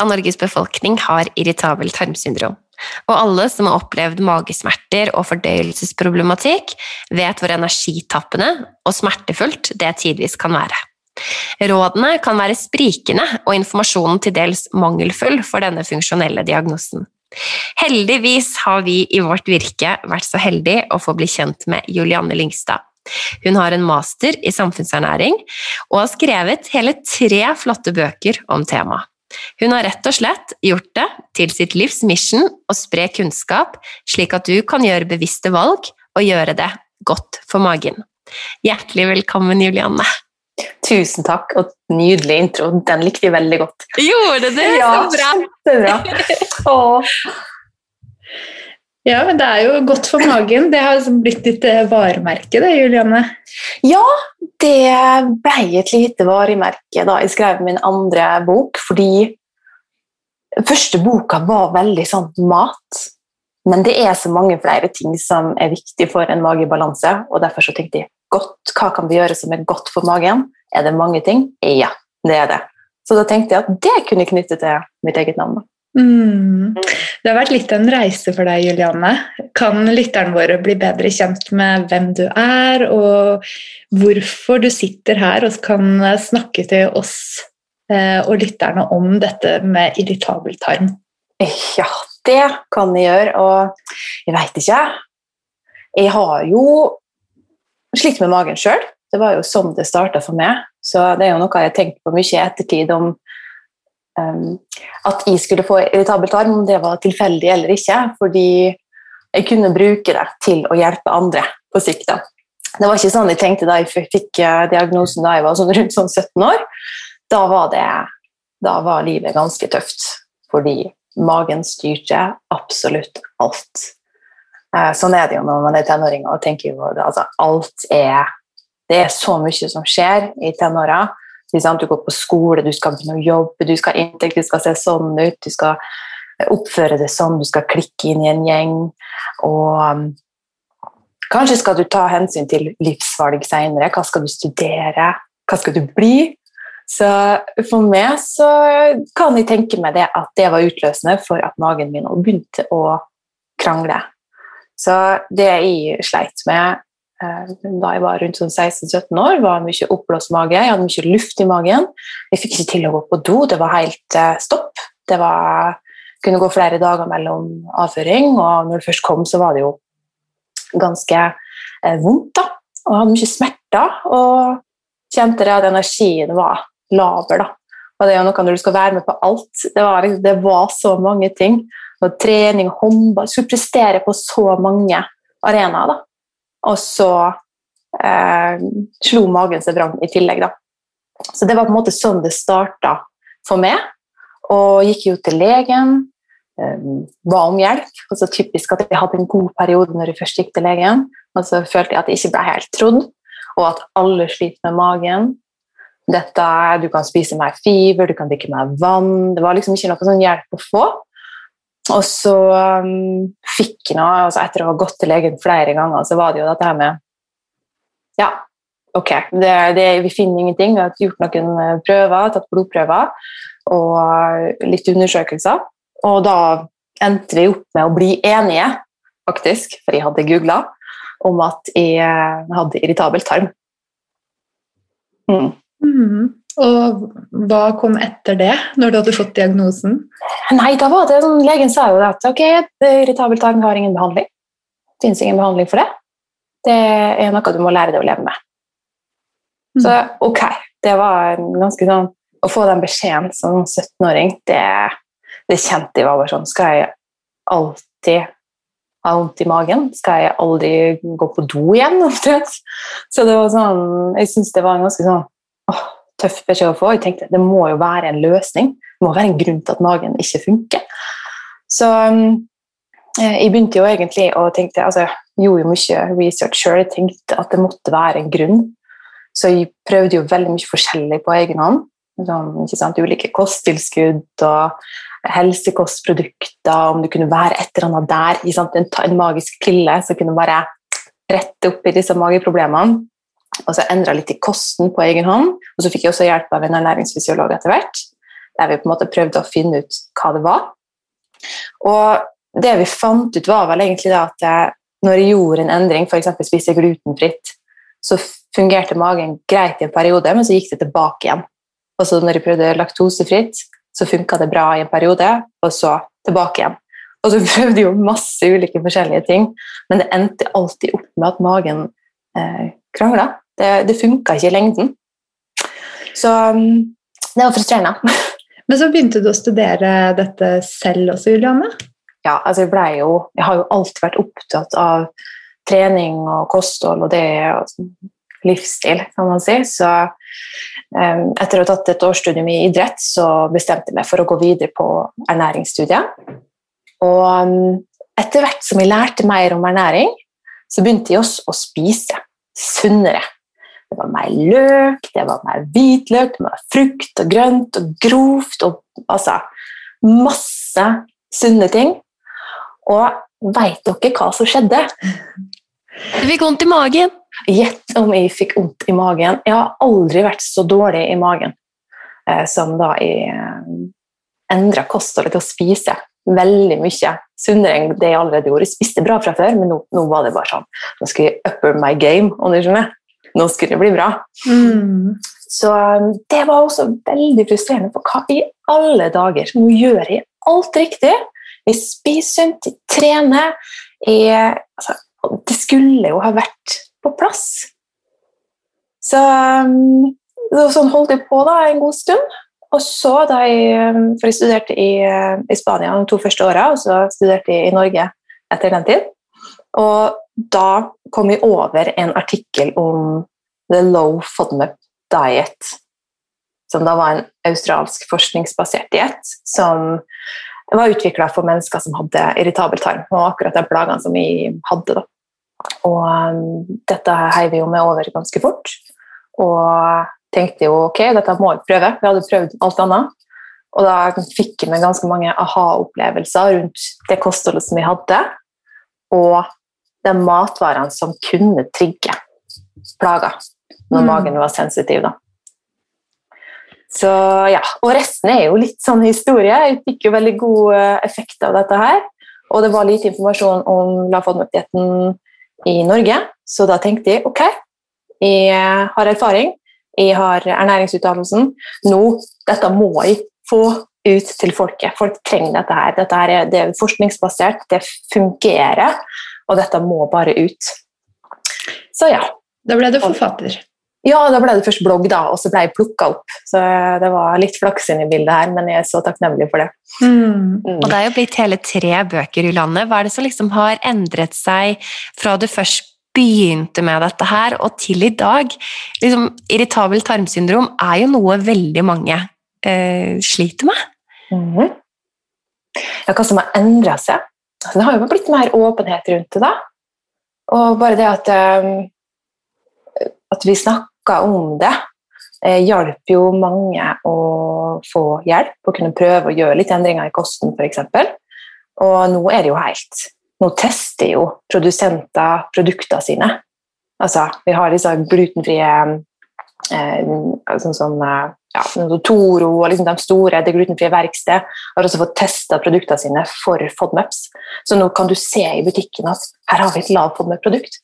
Av Norges befolkning har irritabel tarmsyndrom. Og alle som har opplevd magesmerter og fordøyelsesproblematikk, vet hvor energitappende og smertefullt det tidvis kan være. Rådene kan være sprikende og informasjonen til dels mangelfull for denne funksjonelle diagnosen. Heldigvis har vi i vårt virke vært så heldige å få bli kjent med Julianne Lyngstad. Hun har en master i samfunnsernæring og har skrevet hele tre flotte bøker om temaet. Hun har rett og slett gjort det til sitt livs mission å spre kunnskap, slik at du kan gjøre bevisste valg og gjøre det godt for magen. Hjertelig velkommen, Julianne. Tusen takk, og nydelig intro. Den likte jeg veldig godt. Gjorde det? Ja, Så bra! kjempebra. Åh. Ja, men det er jo godt for magen. Det har liksom blitt ditt eh, varemerke, det, Julianne. Ja, det ble et lite varemerke da jeg skrev min andre bok, fordi første boka var veldig sånn mat. Men det er så mange flere ting som er viktig for en magebalanse, og derfor så tenkte jeg godt, hva kan vi gjøre som er godt for magen? Er det mange ting? Ja, det er det. Så da tenkte jeg at det kunne knytte til mitt eget navn. da. Mm. Det har vært litt av en reise for deg, Julianne. Kan lytterne våre bli bedre kjent med hvem du er, og hvorfor du sitter her og kan snakke til oss eh, og lytterne om dette med irritabel tarm? Ja, det kan jeg gjøre, og jeg veit ikke. Jeg har jo slitt med magen sjøl. Det var jo sånn det starta for meg. Så det er jo noe jeg har tenkt på mye i ettertid om at jeg skulle få irritabelt arm, om det var tilfeldig eller ikke. Fordi jeg kunne bruke det til å hjelpe andre på sikt. da. Det var ikke sånn jeg tenkte da jeg fikk eh, diagnosen da jeg var sånn rundt sånn 17 år. Da var, det, da var livet ganske tøft, fordi magen styrte absolutt alt. Eh, Sånn er det jo når man er tenåring og tenker jo altså alt er Det er så mye som skjer i tenåra. Du går på skole, du skal begynne å jobbe, du skal ha inntekt, du skal se sånn ut, du skal oppføre deg sånn, du skal klikke inn i en gjeng. Og um, kanskje skal du ta hensyn til livsvalg senere. Hva skal du studere? Hva skal du bli? Så for meg så kan jeg tenke meg det at det var utløsende for at magen min begynte å krangle. Så det jeg sleit med eh, da jeg var rundt sånn 16-17 år, var mye oppblåst mage. Jeg hadde mye luft i magen. Jeg fikk ikke til å gå på do. Det var helt eh, stopp. Det var, kunne gå flere dager mellom avføring, og når det først kom, så var det jo ganske eh, vondt. da. Og hadde mye smerter, og kjente det at energien var laber. da. Og det er jo noe når du skal være med på alt. Det var, det var så mange ting. Og trening, håndball Skulle prestere på så mange arenaer. da. Og så eh, slo magen seg vrang i tillegg, da. Så det var på en måte sånn det starta for meg. Og gikk jo til legen, eh, ba om hjelp. Og så typisk at jeg hadde en god periode når jeg først gikk til legen. Og så følte jeg at jeg ikke ble helt trodd, og at alle sliter med magen. Dette, du kan spise mer fiber, du kan drikke mer vann. Det var liksom ikke noe sånn hjelp å få. Og så um, fikk noe, altså etter å ha gått til legen flere ganger, så var det jo dette her med Ja, ok, det, det, vi finner ingenting. Vi har gjort noen eh, prøver, tatt blodprøver og eh, litt undersøkelser. Og da endte vi opp med å bli enige, faktisk, for jeg hadde googla, om at jeg eh, hadde irritabel tarm. Mm. Mhm. Og hva kom etter det, når du hadde fått diagnosen? Nei, da var det sånn, legen sa jo at ok, irritabel tarm har ingen behandling. Det finnes ingen behandling for det. Det er noe du må lære deg å leve med. Så ok, det var ganske sånn Å få den beskjeden som 17-åring, det, det kjente jeg var bare sånn Skal jeg alltid ha vondt i magen? Skal jeg aldri gå på do igjen? omtrent? Så det var sånn Jeg syns det var en ganske sånn tøff beskjed å få. Jeg tenkte det må jo være en løsning. Det må være en grunn til at magen ikke funker. Så eh, jeg begynte jo egentlig å tenke altså, Jeg gjorde jo mye research sjøl. Jeg tenkte at det måtte være en grunn. Så jeg prøvde jo veldig mye forskjellig på egen hånd. Sånn, ulike kosttilskudd og helsekostprodukter, om det kunne være et eller annet der. En, en, magisk pille som kunne bare rette opp i disse mageproblemene. Og så endra litt i kosten på egen hånd. Og så fikk jeg også hjelp av en ernæringsfysiolog etter hvert. Der vi på en måte prøvde å finne ut hva det var. Og det vi fant ut, var vel egentlig da at jeg, når jeg gjorde en endring, f.eks. spiste glutenfritt, så fungerte magen greit i en periode, men så gikk det tilbake igjen. Og så når jeg prøvde laktosefritt, så funka det bra i en periode, og så tilbake igjen. Og så prøvde jeg jo masse ulike forskjellige ting, men det endte alltid opp med at magen eh, krangla. Det, det funka ikke i lengden. Så um, det var frustrerende. Men så begynte du å studere dette selv også, Juliane? Ja, altså jeg, jo, jeg har jo alltid vært opptatt av trening og kosthold og det og livsstil, kan man si. Så um, etter å ha tatt et årsstudium i idrett, så bestemte jeg meg for å gå videre på ernæringsstudiet. Og um, etter hvert som jeg lærte mer om ernæring, så begynte jeg også å spise sunnere. Det var mer løk, det var mer hvitløk, det var frukt og grønt og grovt og altså masse sunne ting. Og veit dere hva som skjedde? Du fikk vondt i magen. Gjett om jeg fikk vondt i magen. Jeg har aldri vært så dårlig i magen eh, som da jeg eh, endra kostholdet til å spise veldig mye sunnere enn det jeg allerede gjorde. Jeg spiste bra fra før, men nå, nå var det bare sånn Nå skal jeg upper my game. om du skjønner. Nå skulle det bli bra. Mm. Så um, det var også veldig frustrerende. For hva i alle dager? Nå gjør jeg alt riktig. Jeg spiser sunt, jeg trener. Jeg, altså, det skulle jo ha vært på plass. Så, um, sånn holdt jeg på da en god stund. Og så, da jeg, for jeg studerte i, i Spania de to første åra, og så studerte jeg i Norge etter den tid. Og da kom vi over en artikkel om The Low FODMAP Diet, som da var en australsk forskningsbasert diett som var utvikla for mennesker som hadde irritabel tarm, og akkurat de plagene som vi hadde. da. Og um, dette heiv vi jo med over ganske fort. Og tenkte jo ok, dette må vi prøve. Vi hadde prøvd alt annet. Og da fikk vi ganske mange aha-opplevelser rundt det kostholdet som vi hadde, og de matvarene som kunne trigge plager når mm. magen var sensitiv. da. Så ja, Og resten er jo litt sånn historie. Jeg fikk jo veldig god eh, effekt av dette her. Og det var lite informasjon om lavfodmøtdietten i Norge, så da tenkte jeg ok, jeg har erfaring, jeg har ernæringsutdannelsen. Nå, dette må jeg få ut til folket. Folk trenger dette her. Dette her er, det er forskningsbasert, det fungerer, og dette må bare ut. Så ja. Da ble du forfatter? Ja, da ble det først blogg, da, og så ble jeg plukka opp. Så det var litt flaks inn i bildet her, men jeg er så takknemlig for det. Mm. Mm. Og det er jo blitt hele tre bøker i landet. Hva er det som liksom har endret seg fra du først begynte med dette her, og til i dag. Liksom, irritabel tarmsyndrom er jo noe veldig mange eh, sliter med. Mm. Ja, hva som har endra seg? Det har jo blitt mer åpenhet rundt det. da. Og bare det at, um, at vi snakka om det, eh, hjalp jo mange å få hjelp og kunne prøve å gjøre litt endringer i kosten, f.eks. Og nå er det jo helt nå tester jo produsenter produktene sine. Altså, vi har disse glutenfrie eh, sånn som eh, ja, Toro og liksom de store, det glutenfrie verksted har også fått testa produktene sine for FODMAPs. Så nå kan du se i butikken at her har vi et lav FODMAP-produkt,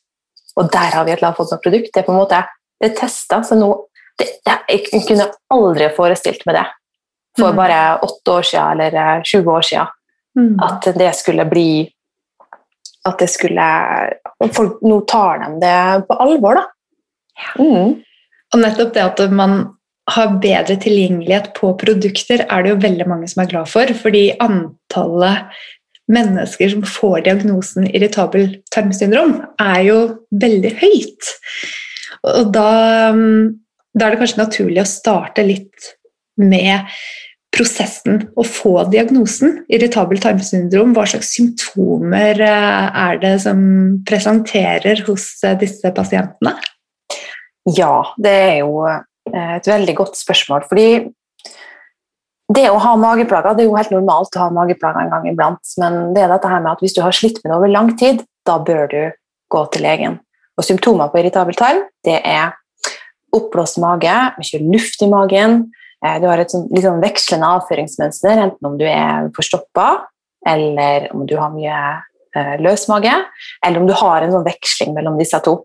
og der har vi et lav FODMAP-produkt. Det er på en måte det er testa, så nå det, det, Jeg kunne aldri forestilt meg det for mm. bare åtte år siden eller 20 eh, år siden. Mm. At det skulle bli at det skulle folk, Nå tar de det på alvor, da. Mm. Og nettopp det at man har bedre tilgjengelighet på produkter, er det jo veldig mange som er glad for. Fordi antallet mennesker som får diagnosen irritabel tarmsyndrom, er jo veldig høyt. Og da mm, da er det kanskje naturlig å starte litt med prosessen å få diagnosen irritabel tarmsyndrom. Hva slags symptomer eh, er det som presenterer hos eh, disse pasientene? Ja, det er jo eh, et veldig godt spørsmål. Fordi det å ha mageplager det er jo helt normalt å ha mageplager en gang iblant, men det er dette her med at hvis du har slitt med det over lang tid, da bør du gå til legen. Og Symptomer på irritabel tarm det er oppblåst mage, mye luft i magen, Eh, du har et sånn, litt sånn vekslende avføringsmønster, enten om du er forstoppa, eller om du har mye løsmage, løs mage, eller om du har en sånn veksling mellom disse to.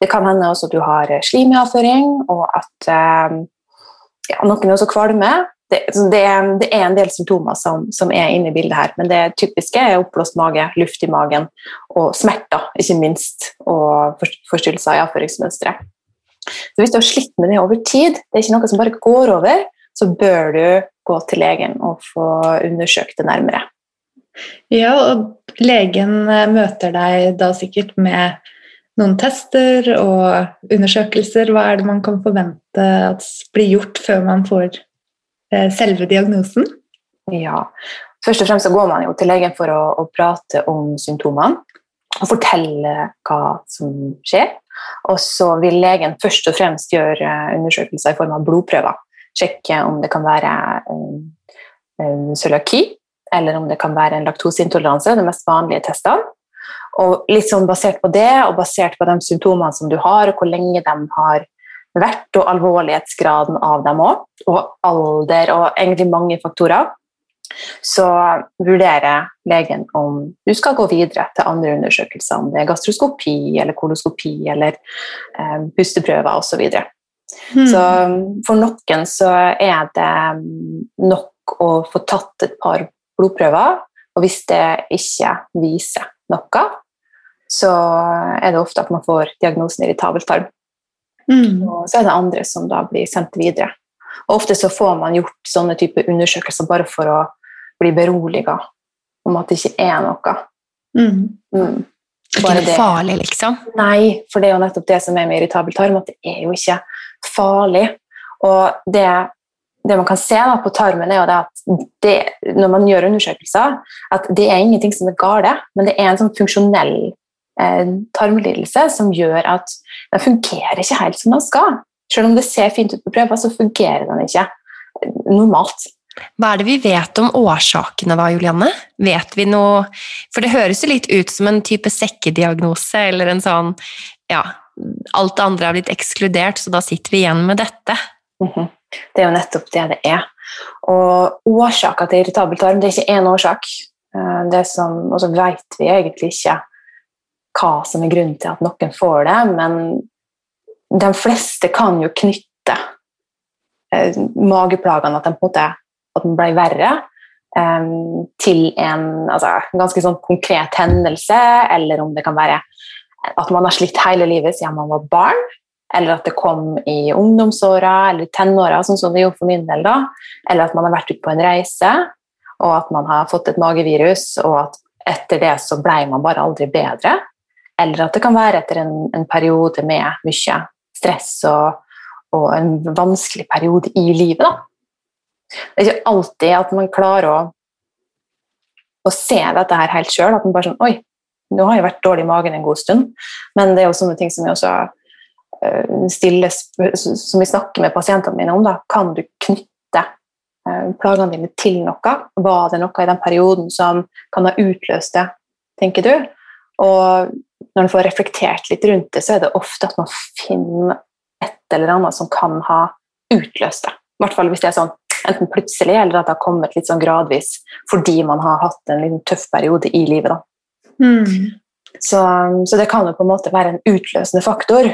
Det kan hende også at du har slim i avføring, og at eh, ja, noen også kvalme. Det, det, det, er, en del symptomer som, som, er inne i bildet her, men det typiske er oppblåst mage, luft i magen og smerter, ikke minst, og forstyrrelser i avføringsmønsteret. Så hvis du har slitt med det over tid, det er ikke noe som bare går over, så bør du gå til legen og få undersøkt det nærmere. Ja, og legen eh, møter deg da sikkert med noen tester og undersøkelser. Hva er det man kan forvente at blir gjort før man får eh, selve diagnosen? Ja, Først og fremst så går man jo til legen for å, å prate om symptomene og fortelle hva som skjer. Og så vil legen først og fremst gjøre undersøkelser i form av blodprøver. Sjekke om det kan være cøliaki, eller om det kan være en laktoseintoleranse, de mest vanlige testene. Og litt sånn basert på det, og basert på de symptomene som du har, og hvor lenge de har vært, og alvorlighetsgraden av dem òg, og alder og egentlig mange faktorer, så vurderer legen om du skal gå videre til andre undersøkelser, om det er gastroskopi eller koloskopi eller eh, pusteprøver osv. Så, videre. mm. så for noen så er det nok å få tatt et par blodprøver, og hvis det ikke viser noe, så er det ofte at man får diagnosen irritabel tarm. Mm. Og så er det andre som da blir sendt videre. Og ofte så får man gjort sånne type undersøkelser bare for å bli beroliga om at det ikke er noe. Mm. Mm. Bare ikke noe farlig, liksom? Nei, for det er jo nettopp det som er med irritabel tarm, at det er jo ikke farlig. Og det, det man kan se da, på tarmen, er jo det at det, når man gjør undersøkelser, at det er ingenting som er galt, men det er en sånn funksjonell tarmlidelse som gjør at den fungerer ikke helt som den skal. Selv om det ser fint ut på prøver, så fungerer den ikke normalt. Hva er det vi vet om årsakene da, Julianne? Vet vi noe For det høres jo litt ut som en type sekkediagnose, eller en sånn Ja, alt det andre er blitt ekskludert, så da sitter vi igjen med dette. Mm -hmm. Det er jo nettopp det det er. Og årsaker til irritabel tarm, det er ikke én årsak. Eh, det som, og så vet vi egentlig ikke hva som er grunnen til at noen får det, men de fleste kan jo knytte eh, mageplagene at de på en måte at den ble verre, um, til en altså, ganske sånn konkret hendelse, eller om det kan være at man har slitt hele livet siden man var barn, eller at det kom i ungdomsåra eller tenåra, sånn som det gjorde for min del, da. Eller at man har vært ute på en reise, og at man har fått et magevirus, og at etter det så ble man bare aldri bedre. Eller at det kan være etter en, en periode med mye stress og, og, en vanskelig periode i livet. da. Det er ikke alltid at man klarer å, å se dette her helt sjøl. At man bare sånn Oi, nå har jeg vært dårlig i magen en god stund. Men det er jo sånne ting som vi også uh, stiller, som vi snakker med pasientene mine om. Da. Kan du knytte uh, plagene dine til noe? Var det noe i den perioden som kan ha utløst det, tenker du? Og når man får reflektert litt rundt det, så er det ofte at man finner et eller annet som kan ha utløst det. I hvert fall hvis det er sånn enten plutselig eller at det har kommet litt sånn gradvis fordi man har hatt en liten tøff periode i livet. Mm. Så, så, det kan jo på en måte være en utløsende faktor.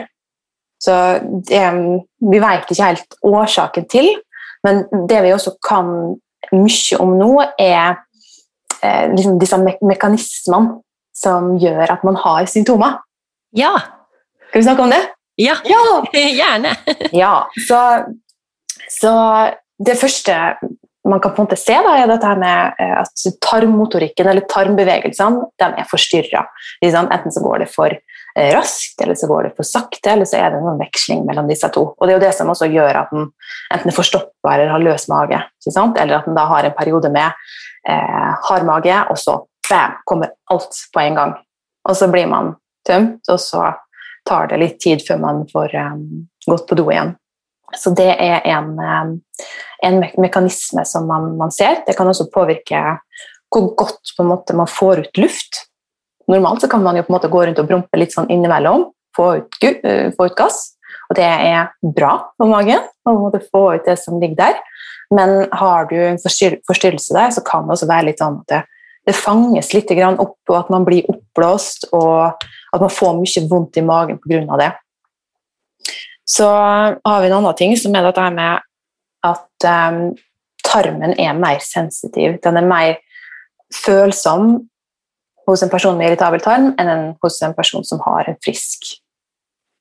Så det, vi vet ikke helt årsaken til, men det vi også kan mye om nå, er eh, liksom disse me mekanismene som gjør at man har symptomer. Ja. Skal vi snakke om det? Ja, ja. gjerne. ja, så, så det første man kan på en måte se, da, er dette med eh, at tarmmotorikken eller tarmbevegelsene de er forstyrra. Enten så går det for eh, raskt, eller så går det for sakte, eller så er det noen veksling mellom disse to. Og det er jo det som også gjør at den enten er forstoppa eller har løs mage, eller at den da har en periode med eh, hard mage, og så bam, kommer alt på en gang. Og så blir man tømt, og så tar det litt tid før man får um, gått på do igjen. Så det er en, um, en me mekanisme som man, man, ser. Det kan også påvirke hvor godt måte, man får ut luft. Normalt kan man jo på en måte gå rundt og brumpe litt sånn innimellom, få ut, uh, få ut gass. Og det er bra for magen å få ut det som ligger der. Men har du en forstyrrelse der, så kan det også være litt sånn at det, fanges litt opp, og at man blir oppblåst, og at man får mye vondt i magen pga. det. Så har vi en annen ting, som er dette med at um, tarmen er mer sensitiv. Den er mer følsom hos en person med irritabel tarm enn en, hos en person som har en frisk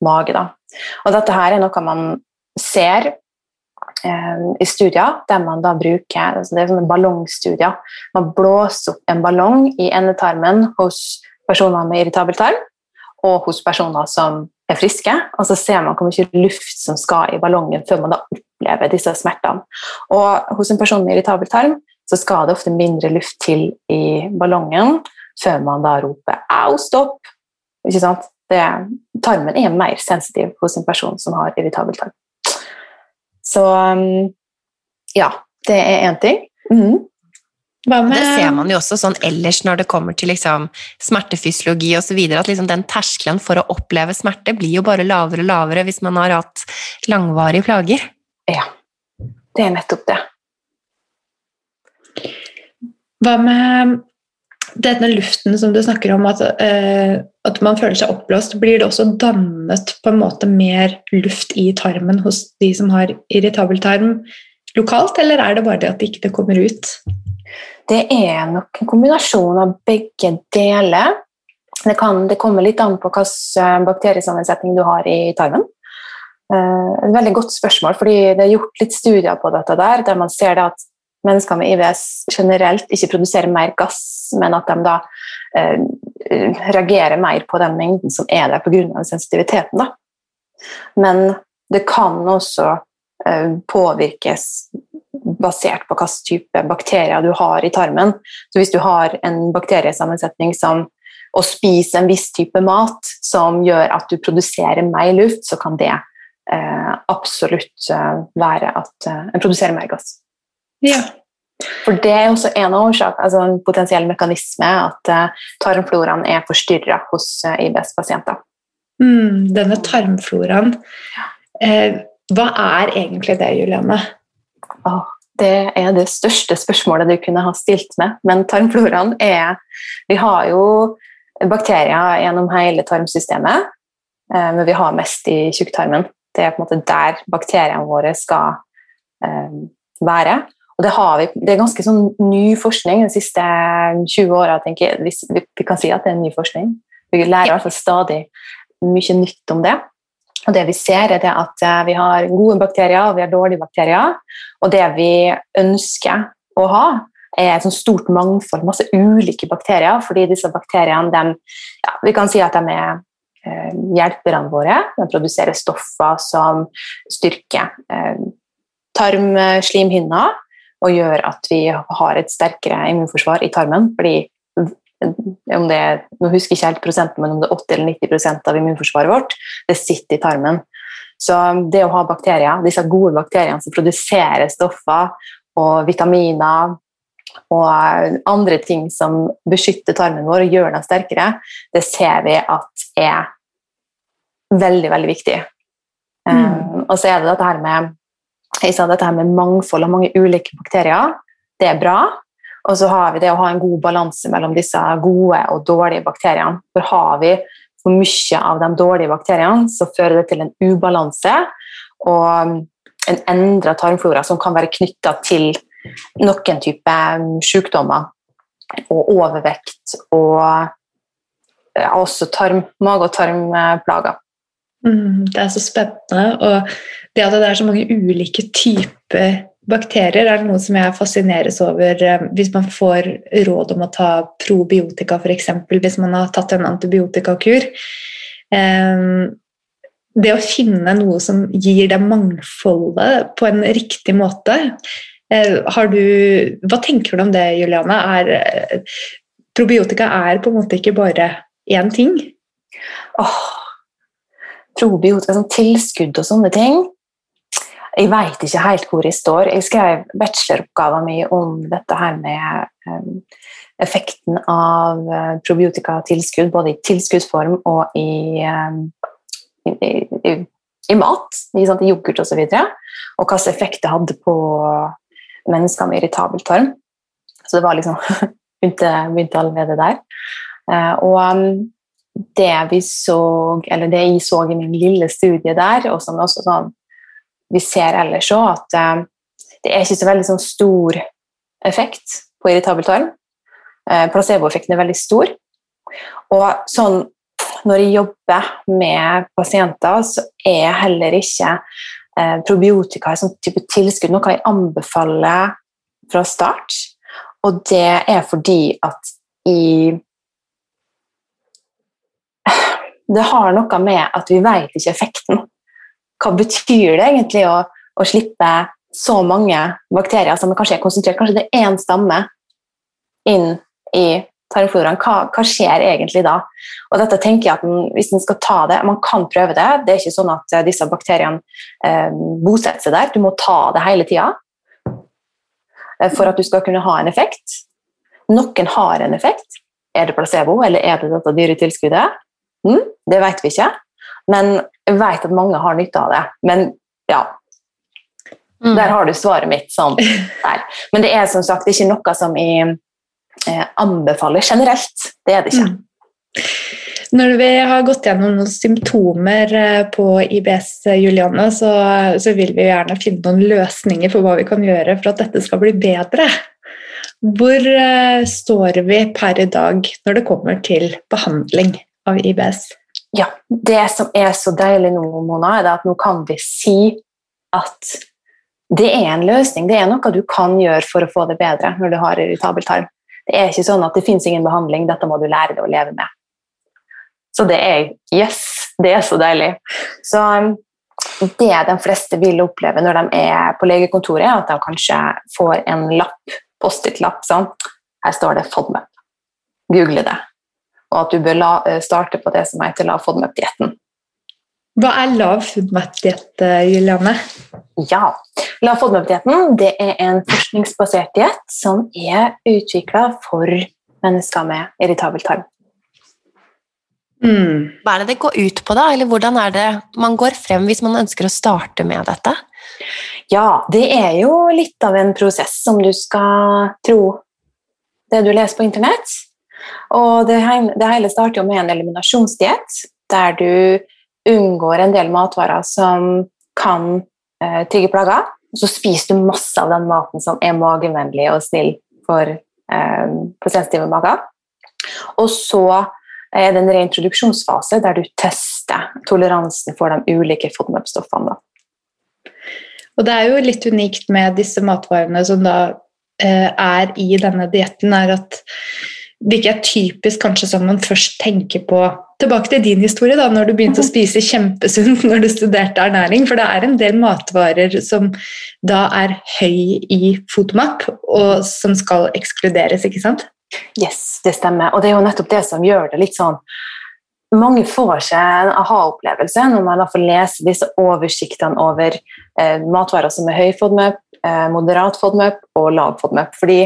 mage. Da. Og dette her er noe man ser i studier der man da bruker altså Det er sånne ballongstudier. Man blåser opp en ballong i endetarmen hos personer med irritabel tarm og hos personer som er friske. Og så ser man hvor mye luft som skal i ballongen før man da opplever disse smertene. Og hos en person med irritabel tarm så skal det ofte mindre luft til i ballongen før man da roper 'au, stopp'. Ikke sant? Det, tarmen er mer sensitiv hos en person som har irritabel tarm. Så um, ja, det er én ting. Mm. Det ser man jo også sånn ellers når det kommer til liksom smertefysiologi osv. At liksom den terskelen for å oppleve smerte blir jo bare lavere og lavere hvis man har hatt langvarige plager. Ja, det er nettopp det. Hva med denne luften som du snakker om, at, uh, at, man føler seg oppblåst, blir det også dannet på en måte mer luft i tarmen hos de som har irritabel tarm lokalt, eller er det bare det at det ikke kommer ut? Det er nok en kombinasjon av begge deler. Det, kan, det kommer litt an på hvilken eh, bakteriesammensetning du har i tarmen. Uh, et veldig godt spørsmål, fordi det er gjort litt studier på dette der, der man ser at mennesker med IVS generelt ikke produserer mer gass, men at de da eh, reagerer mer på den mengden som er der pga. sensitiviteten. Da. Men det kan også eh, påvirkes basert på hvilken type bakterier du har i tarmen. Så hvis du har en bakteriesammensetning som å spise en viss type mat som gjør at du produserer mer luft, så kan det eh, absolutt eh, være at eh, en produserer mer gass. Ja. For det er også en av årsakene, altså en potensiell mekanisme, at eh, tarmfloraen er forstyrra hos eh, IBS-pasienter. Mm, denne tarmfloraen, eh, hva er egentlig det, Juliane? Oh, det er det største spørsmålet du kunne ha stilt med. Men tarmfloraen er Vi har jo bakterier gjennom hele tarmsystemet, eh, men vi har mest i tjukktarmen. Det er på en måte der bakteriene våre skal eh, være. Og det, vi, det, er ganske sånn ny forskning de siste 20 åra. Vi, vi kan si at det er ny forskning. Vi lærer i hvert fall stadig mye nytt om det. Og det vi ser, er at eh, vi har gode bakterier og vi har dårlige bakterier. Og det vi ønsker å ha, er et sånt stort mangfold, masse ulike bakterier. Fordi disse bakteriene de, ja, vi kan si at de er eh, hjelperne våre. De produserer stoffer som styrker eh, tarmslimhinna og gjør at vi har et sterkere immunforsvar i tarmen. fordi om det er, nå husker jeg ikke helt prosenten, men om det er 80 eller 90% av immunforsvaret vårt, det sitter i tarmen. Så det å ha bakterier, disse gode bakteriene som produserer stoffer og vitaminer og andre ting som beskytter tarmen vår og gjør den sterkere, det ser vi at er veldig, veldig viktig. Mm. Um, og så er det dette her med jeg sa dette her med mangfold av mange ulike bakterier. Det er bra, og så har vi det å ha en god balanse mellom disse gode og dårlige bakteriene. For har vi for mye av de dårlige bakteriene, så fører det til en ubalanse og en endra tarmflora som kan være knytta til noen type sykdommer og overvekt og også tarm, mage- og tarmplager. Mm, det er så spennende. Og det at det er så mange ulike typer bakterier er noe som jeg fascineres over eh, hvis man får råd om å ta probiotika, f.eks. hvis man har tatt en antibiotikakur. eh, det å finne noe som gir det mangfoldet på en riktig måte har du, Hva tenker du om det, Juliane? Er, eh, probiotika er på en måte ikke bare én ting? Åh, probiotika sånn tilskudd og sånne ting Jeg veit ikke helt hvor jeg står. Jeg skrev bacheloroppgaven min om dette her med um, effekten av uh, probiotikatilskudd, både i tilskuddsform og i um, i, i, i mat, i, sant, i yoghurt osv. Og, så og hvilken effekt det hadde på mennesker med irritabel tarm. Så det var liksom begynte, begynte allerede der. Uh, og um, det vi så, eller det jeg så i min lille studie der, og som også sånn, vi ser ellers òg, at uh, det er ikke så veldig sånn stor effekt på irritabel tarm. Uh, placeboeffekten er veldig stor. Og sånn når jeg jobber med pasienter, så er heller ikke eh, probiotika et sånn type tilskudd noe jeg anbefaler fra start. Og det er fordi at i Det har noe med at vi vet ikke effekten. Hva betyr det egentlig å, å slippe så mange bakterier som kanskje er konsentrert? Kanskje det er én stamme inn i tarmfloraen, hva, hva, skjer egentlig da? Og dette tenker jeg at man, Hvis man skal ta det, man kan prøve det. Det er ikke sånn at eh, disse bakteriene eh, bosetter seg der. Du må ta det hele tida eh, for at du skal kunne ha en effekt. Noen har en effekt. Er det placebo, eller er det dette dyre? Mm, det vet vi ikke. Men jeg vet at mange har nytte av det. Men ja, Mm. Der har du svaret mitt. Sånn, Men det er som sagt ikke noe som jeg eh, anbefaler generelt. Det er det ikke. Mm. Når vi har gått gjennom noen symptomer eh, på IBS, eh, Juliane, så, så, vil vi gjerne finne noen løsninger for hva vi kan gjøre for at dette skal bli bedre. Hvor uh, står vi per i dag når det kommer til behandling av IBS? Ja, Det som er så deilig nå, Mona, er at nå kan vi si at det er en løsning. Det er noe du kan gjøre for å få det bedre når du har irritabel tarm. Det er ikke sånn at det fins ingen behandling, dette må du lære deg å leve med. Så det er yes, det er så deilig. Så um, det de fleste vil oppleve når de er på legekontoret, er at de kanskje får en lapp, Post-It-lapp. sånn. Her står det FODMAP. Google det. Og at du bør la, eh, starte på det som heter lav FODMAP-dietten. Hva er lav FODMAP-diett, Julianne? Ja, Lav FODMAP-dietten er en forskningsbasert diett som er utvikla for mennesker med irritabel tarm. Mm. Hva er det det går ut på, da? Eller hvordan er det man går frem hvis man ønsker å starte med dette? Ja, det er jo litt av en prosess som du skal tro det du leser på internett. Og det, hele starter jo med en eliminasjonsdiett, der du unngår en del matvarer som kan eh, triggerplager. Så spiser du masse av den maten som er magevennlig og snill for, eh, sensitive mager. Og så er det en reintroduksjonsfase der du tester toleransen for de ulike FODMAP-stoffene. Og det er jo litt unikt med disse matvarene som da eh, er i denne dietten, er at det ikke er typisk kanskje som man først tenker på Tilbake til din historie, da, når du begynte å spise kjempesunt når du studerte ernæring. For det er en del matvarer som da er høy i fotomap, og som skal ekskluderes, ikke sant? Yes, det stemmer. Og det er jo nettopp det som gjør det litt sånn mange får seg en aha-opplevelse når man får lese disse oversiktene over eh, matvarer som er høy FODMAP, eh, moderat FODMAP og lav FODMAP. Fordi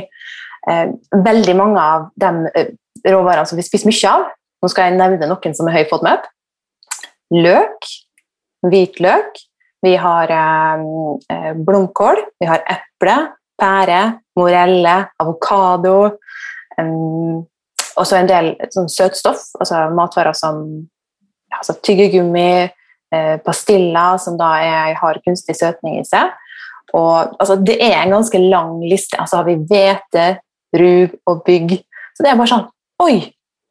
veldig mange av de eh, råvarene som vi spiser mye av, nå skal jeg nevne noen som er høy FODMAP. Løk, hvitløk, vi har eh, eh, blomkål, vi har eple, pære, morelle, avokado. Um, og så en del sånn søtstoff, altså matvarer som altså tyggegummi, eh, pastiller som da er, har kunstig søtning i seg. Og, altså, det er en ganske lang liste. Altså har vi hvete, rug og bygg. Så det er bare sånn Oi!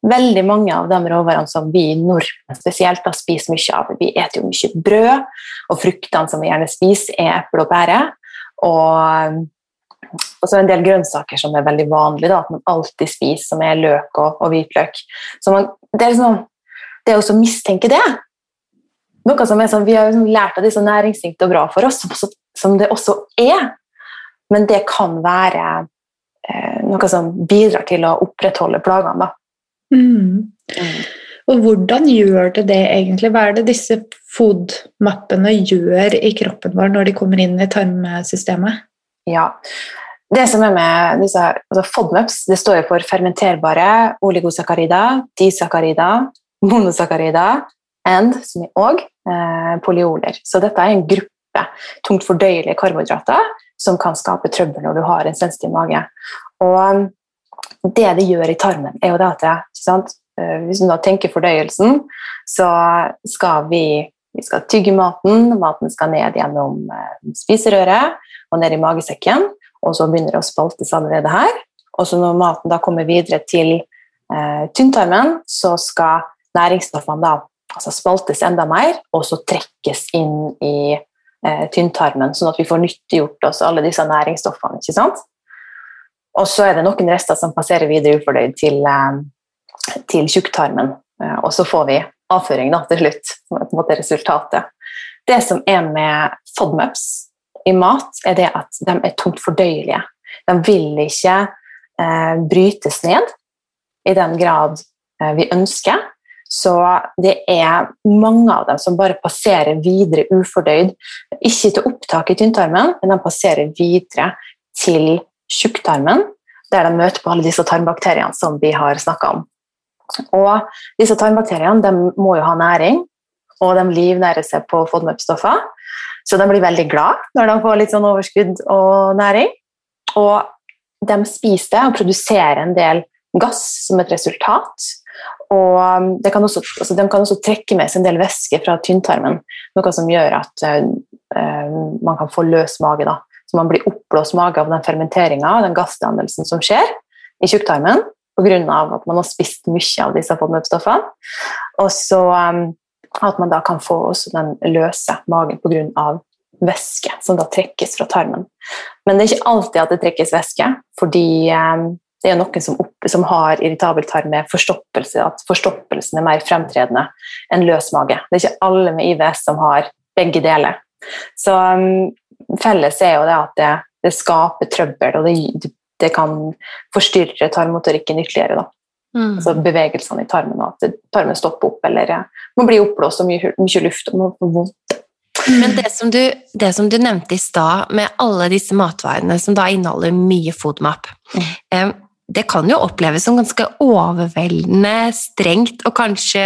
Veldig mange av de råvarene som vi nordmenn spesielt da spiser mye av. Vi spiser jo mye brød, og fruktene som vi gjerne spiser, er eple og pære. Og, og så en del grønnsaker som er veldig vanlig da, at man alltid spiser, som er løk og, og hvitløk. Så man, det er liksom det å mistenke det Noe som er sånn, Vi har liksom lært at det er så næringsrikt og bra for oss, som, som, det også er. Men det kan være noe som bidrar til å opprettholde plagene. Mm. Mm. Og hvordan gjør det det egentlig? Hva er det disse FOD-mappene gjør i kroppen vår når de kommer inn i tarmsystemet? Ja, det som er med disse, altså FODMAPs, det står jo for fermenterbare oligosakarida, disakarida, monosakarida and, som er òg, eh, polyoler. Så dette er en gruppe tungt fordøyelige karbohydrater som kan skape trøbbel når du har en sensitiv mage. Og det det gjør i tarmen, er jo det at det, eh, Hvis du da tenker fordøyelsen, så skal vi, vi skal tygge maten, maten skal ned gjennom eh, spiserøret og ned i magesekken og så begynner det å spaltes allerede her. Og så når maten da kommer videre til eh, tynntarmen, så skal næringsstoffene da altså spaltes enda mer, og så trekkes inn i eh, tynntarmen, sånn at vi får nyttiggjort oss alle disse næringsstoffene. ikke sant? Og så er det noen rester som passerer videre ufordøyd til, eh, til tjukktarmen. Eh, og så får vi avføring da, til slutt, som er på en måte resultatet. Det som er med FODMUPS, i mat, er det at de er tungt fordøyelige. De vil ikke eh, brytes ned i den grad eh, vi ønsker. Så det er mange av dem som bare passerer videre ufordøyd. Ikke til opptak i tynntarmen, men de passerer videre til tjukktarmen, der de møter på alle disse tarmbakteriene som vi har snakka om. Og disse tarmbakteriene må jo ha næring, og de livnærer seg på FODMAP-stoffer. Så de blir veldig glad når de får litt sånn overskudd og næring. Og de spiser det og produserer en del gass som et resultat. Og det kan også, altså de kan også trekke med seg en del væske fra tynntarmen, noe som gjør at uh, man kan få løs mage. Da. Så man blir oppblåst mage av den fermenteringa den gassdannelsen som skjer i tjukktarmen pga. at man har spist mye av disse FODMAP-stoffene. Og så um, at man da kan få også den løse magen pga. væske som da trekkes fra tarmen. Men det er ikke alltid at det trekkes væske, fordi eh, det er noen som, opp, som har irritabel tarm med forstoppelse, at forstoppelsen er mer fremtredende enn løs mage. Det er ikke alle med IVS som har begge deler. Så um, felles er jo det at det, det skaper trøbbel, og det, det kan forstyrre tarmmotorikken ytterligere. Da. Mm. Altså bevegelsene i tarmen, og at tarmen stopper opp eller man blir oppblåst og mye, mye luft og man får vondt. Men det som, du, det som du nevnte i stad, med alle disse matvarene som da inneholder mye FODMAP mm. Det kan jo oppleves som ganske overveldende strengt og kanskje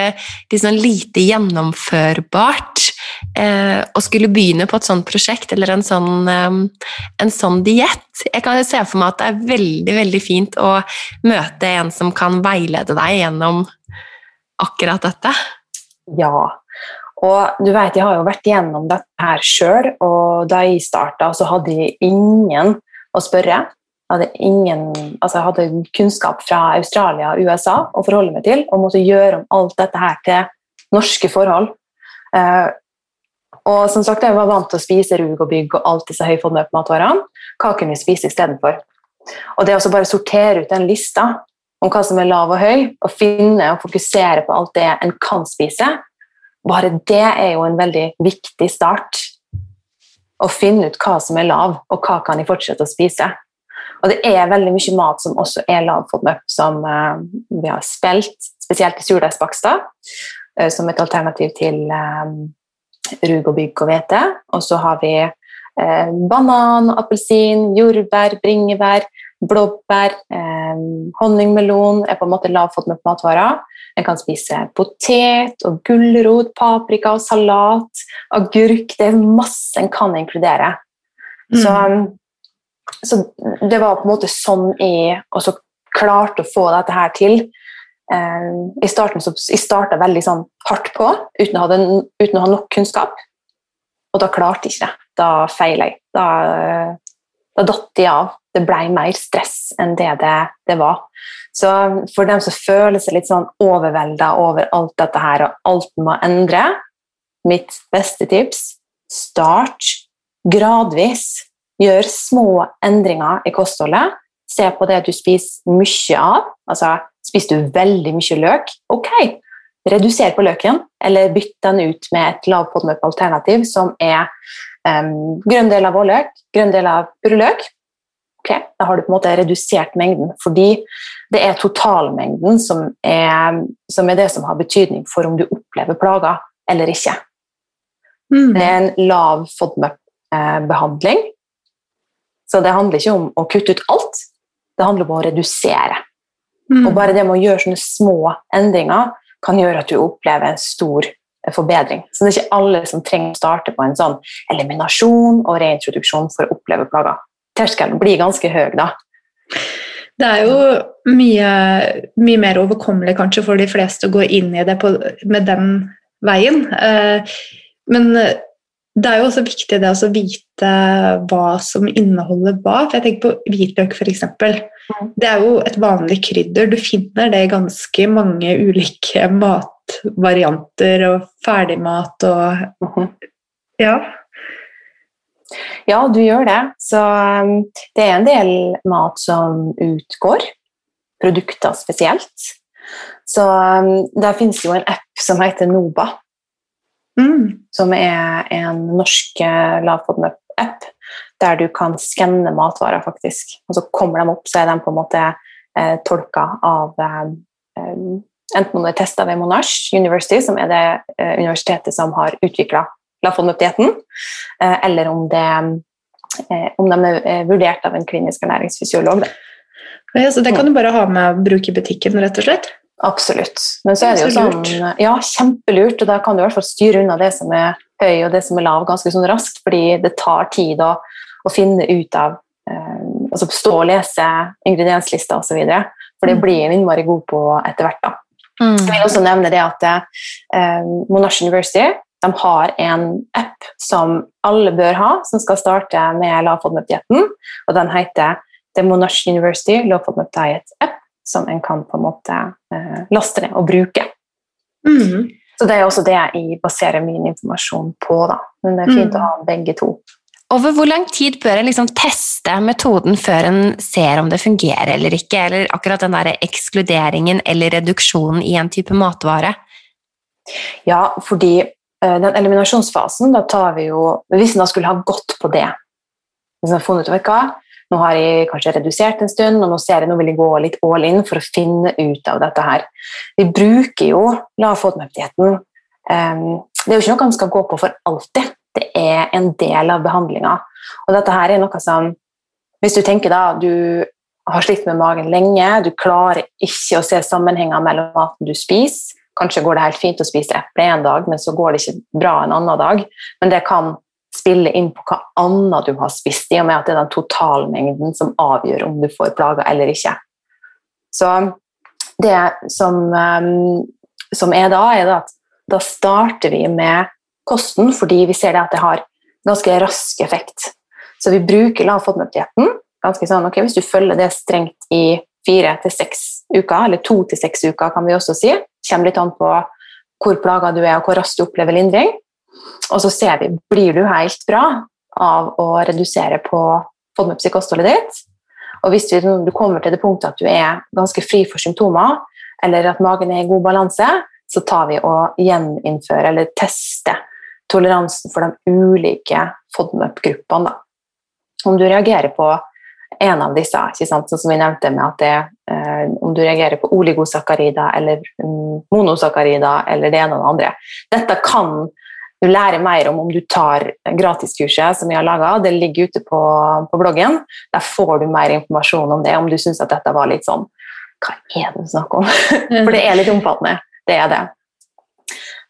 liksom lite gjennomførbart eh, å skulle begynne på et sånt prosjekt eller en sånn, eh, sånn diett. Jeg kan jo se for meg at det er veldig, veldig fint å møte en som kan veilede deg gjennom akkurat dette. Ja, og du vet, jeg har jo vært gjennom dette her sjøl, og da jeg starta, så hadde jeg ingen å spørre. Hadde, ingen, altså jeg hadde kunnskap fra Australia og USA å forholde meg til, og måtte gjøre om alt dette her til norske forhold. Eh, og som sagt, Jeg var vant til å spise rug og bygg og alt disse høyfondmøtmatvarene. Hva kunne vi spise istedenfor? Og det å bare sortere ut den lista om hva som er lav og høy, og finne og fokusere på alt det en kan spise, bare det er jo en veldig viktig start. Å finne ut hva som er lav, og hva kan jeg fortsette å spise. Og det er veldig mye mat som også er lavfodmøp, som uh, vi har spilt, spesielt i surdeigsbakster, uh, som et alternativ til um, rug og bygg og hvete. Og så har vi uh, banan, appelsin, jordbær, bringebær, blåbær, honningmelon er på en måte lavfodmøp matvarer. En kan spise potet og gulrot, paprika og salat, agurk Det er masse en kan inkludere. Mm. Så um, så det var på en måte sånn jeg også klarte å få dette her til. Eh, I starten så, jeg starta veldig sånn hardt på uten å, ha den, uten å ha nok kunnskap. Og da klarte jeg ikke det. Da feila jeg. Da, da datt jeg av. Det ble mer stress enn det det, det var. Så for dem som føler seg litt sånn overvelda over alt dette her, og alt må endre, mitt beste tips start gradvis Gjør små endringer i kostholdet. Se på det du spiser mye av. Altså, Spiser du veldig mye løk? Ok, redusere på løken, eller bytte den ut med et lav FODMAP-alternativ som er um, grønn del av vårløk, grønn del av purreløk. Okay, da har du på en måte redusert mengden, fordi det er totalmengden som er, som er det som har betydning for om du opplever plager eller ikke. Mm. Det er en lav FODMAP-behandling, så det handler ikke om å kutte ut alt, det handler om å redusere. Mm. Og bare det med å gjøre sånne små endringer kan gjøre at du opplever en stor forbedring. Så det er ikke alle som trenger å starte på en sånn eliminasjon og reintroduksjon for å oppleve plager. Terskelen blir ganske høy da. Det er jo mye, mye, mer overkommelig kanskje for de fleste å gå inn i det på, med den veien. Eh, men det er jo også viktig det å vite hva som inneholder hva. For jeg tenker på hvitløk f.eks. Mm. Det er jo et vanlig krydder. Du finner det i ganske mange ulike matvarianter og ferdigmat og mhm. Ja. Ja, du gjør det. Så um, det er en del mat som utgår. Produkter spesielt. Så um, der finnes jo en app som heter Noba. Mm. Som er en norsk eh, lavfotmap-app der du kan skanne matvarer, faktisk. Og så kommer de opp, så er de på en måte eh, tolka av eh, eh Enten om det er testa ved Monash University, som er det eh, universitetet som har utvikla lavfotmap-dietten, eh, eller om, det, om de er vurdert av en klinisk ernæringsfysiolog. Ja, så det kan du bare ha med å bruke i butikken, rett og slett? Absolutt. Men så er det jo sånn Ja, kjempelurt. Og da kan du i hvert fall styre unna det som er høy og det som er lav, ganske sånn raskt, fordi det tar tid å, å finne ut av eh, Altså stå og lese ingredienslista osv. For det mm. blir jeg innmari god på etter hvert. da. Mm. Jeg vil også nevne det at eh, Monash University de har en app som alle bør ha, som skal starte med Low FODMAP-dietten. Og den heter The Monash University Low FODMAP Diet App som en kan på en måte eh, laste ned og bruke. Mm. Så det er også det jeg baserer min informasjon på. Da. Men det er fint mm. å ha begge to. Over hvor lang tid bør en liksom teste metoden før en ser om det fungerer eller ikke? Eller akkurat den der ekskluderingen eller reduksjonen i en type matvare? Ja, fordi uh, den eliminasjonsfasen, da tar vi jo Hvis en da skulle ha gått på det Hvis en har funnet ut hva, nå har jeg kanskje redusert en stund, og nå ser jeg nå vil jeg gå litt all in for å finne ut av dette her. Vi bruker jo lav FODMAP-dietten. Um, det er jo ikke noe man skal gå på for alltid. Det er en del av behandlinga. Og dette her er noe som Hvis du tenker da du har slitt med magen lenge, du klarer ikke å se sammenhenger mellom maten du spiser Kanskje går det helt fint å spise eple en dag, men så går det ikke bra en annen dag. Men det kan spille inn på hva annet du har spist, i og med at det er den totalmengden som avgjør om du får plager eller ikke. Så det som, um, som er da, er at da starter vi med kosten fordi vi ser at det har ganske rask effekt. Så vi bruker lav ganske sånn, okay, Hvis du følger det strengt i fire til seks uker, eller to til seks uker, kan vi også si, kommer litt an på hvor plaga du er og hvor raskt du opplever lindring, og så ser vi blir du helt bra av å redusere på FODMAPs i ditt. Og hvis du kommer til det punktet at du er ganske fri for symptomer, eller at magen er i god balanse, så tar vi og gjeninnfører eller tester toleransen for de ulike FODMUP-gruppene. Om du reagerer på en av disse, sånn som vi nevnte med at det, eh, om du reagerer på oligosakkarider eller mm, monosakkarider eller det ene og det andre. Dette kan du lærer mer om om du tar gratiskurset som vi har laga. Det ligger ute på, på, bloggen. Der får du mer informasjon om det, om du syns at dette var litt sånn Hva er det du snakker om? For det er litt omfattende. Det er det.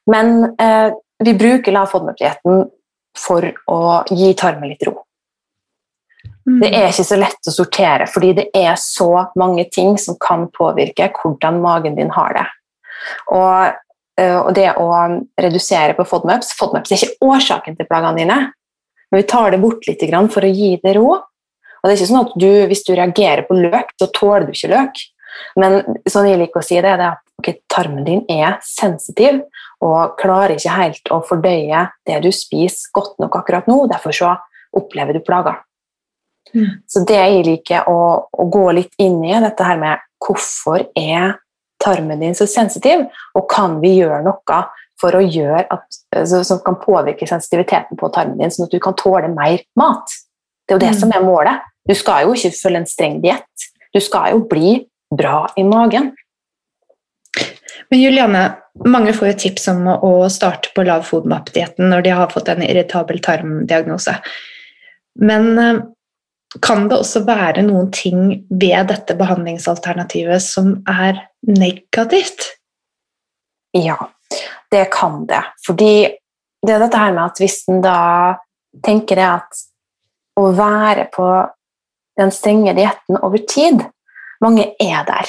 Men eh, vi bruker lavfodmøtligheten for å gi tarmen litt ro. Mm. Det er ikke så lett å sortere, fordi det er så mange ting som kan påvirke hvordan magen din har det. Og og det å redusere på FODMAPs FODMAPs er ikke årsaken til plagene dine, men vi tar det bort litt for å gi det ro. Og det er ikke sånn at du, Hvis du reagerer på løk, så tåler du ikke løk. Men sånn jeg liker å si det, er at okay, tarmen din er sensitiv og klarer ikke helt å fordøye det du spiser, godt nok akkurat nå. Derfor så opplever du plager. Mm. Så det jeg liker å, å, gå litt inn i, dette her med hvorfor er tarmen din så sensitiv, og kan vi gjøre noe for å gjøre at, altså, som kan påvirke sensitiviteten på tarmen din, sånn at du kan tåle mer mat? Det er jo det mm. som er målet. Du skal jo ikke følge en streng diett. Du skal jo bli bra i magen. Men Juliane, mange får jo tips om å starte på lav FODMAP-dietten når de har fått en irritabel tarmdiagnose. Men eh, kan det også være noen ting ved dette behandlingsalternativet som er negativt? Ja, det kan det. Fordi det er dette her med at hvis en da tenker at å være på den strenge dietten over tid Mange er der.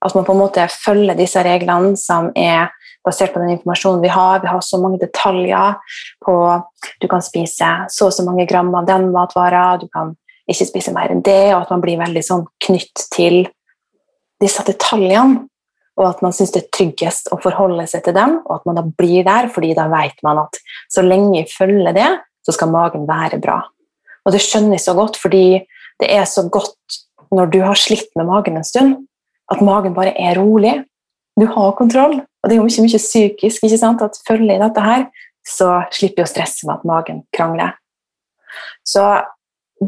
At man på en måte følger disse reglene som er basert på den informasjonen vi har. Vi har så mange detaljer på Du kan spise så og så mange gram av den matvara, du kan ikke spise mer enn det, og at man blir veldig sånn knytt til disse detaljene. Og at man syns det er tryggest å forholde seg til dem, og at man da blir der, fordi da vet man at så lenge jeg følger det, så skal magen være bra. Og det skjønner jeg så godt, fordi det er så godt når du har slitt med magen en stund, at magen bare er rolig. Du har kontroll, og det er jo mye, mye psykisk ikke sant? at følger i dette her, så slipper jeg å stresse med at magen krangler. Så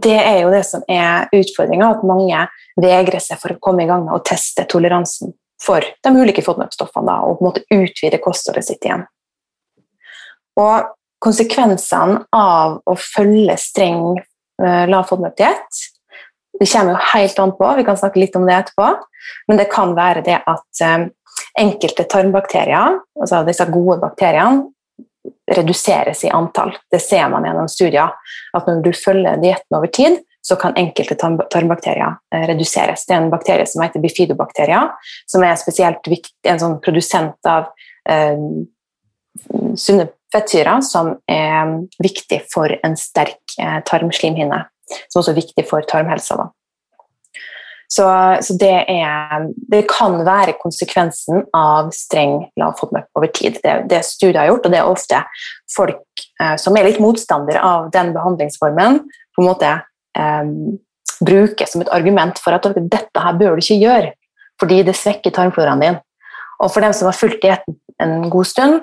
det er jo det som er utfordringa, at mange vegrer seg for å komme i gang med å teste toleransen for de ulike FODMAP-stoffene og på en måte utvide kostholdet sitt igjen. Og konsekvensene av å følge streng uh, lav FODMAP-diett det kommer jo helt an på, vi kan snakke litt om det etterpå, men det kan være det at um, enkelte tarmbakterier, altså disse gode bakteriene, reduseres i antall. Det ser man gjennom studier. At når du følger dietten over tid, så kan enkelte tarmbakterier eh, reduseres. Det er en bakterie som heter bifidobakterier, som er spesielt viktig, en sånn produsent av eh, sunne fettsyrer som er viktig for en sterk eh, tarmslimhinne. Som også er viktig for tarmhelsa. Da. Så, så det, er, det, kan være konsekvensen av streng lav FODMAP over tid. Det, det studiet har gjort, og det er ofte folk eh, som er litt motstandere av den behandlingsformen, på en måte eh, bruker som et argument for at dette her bør du ikke gjøre, fordi det svekker tarmfloraen din. Og for dem som har fulgt dietten en god stund,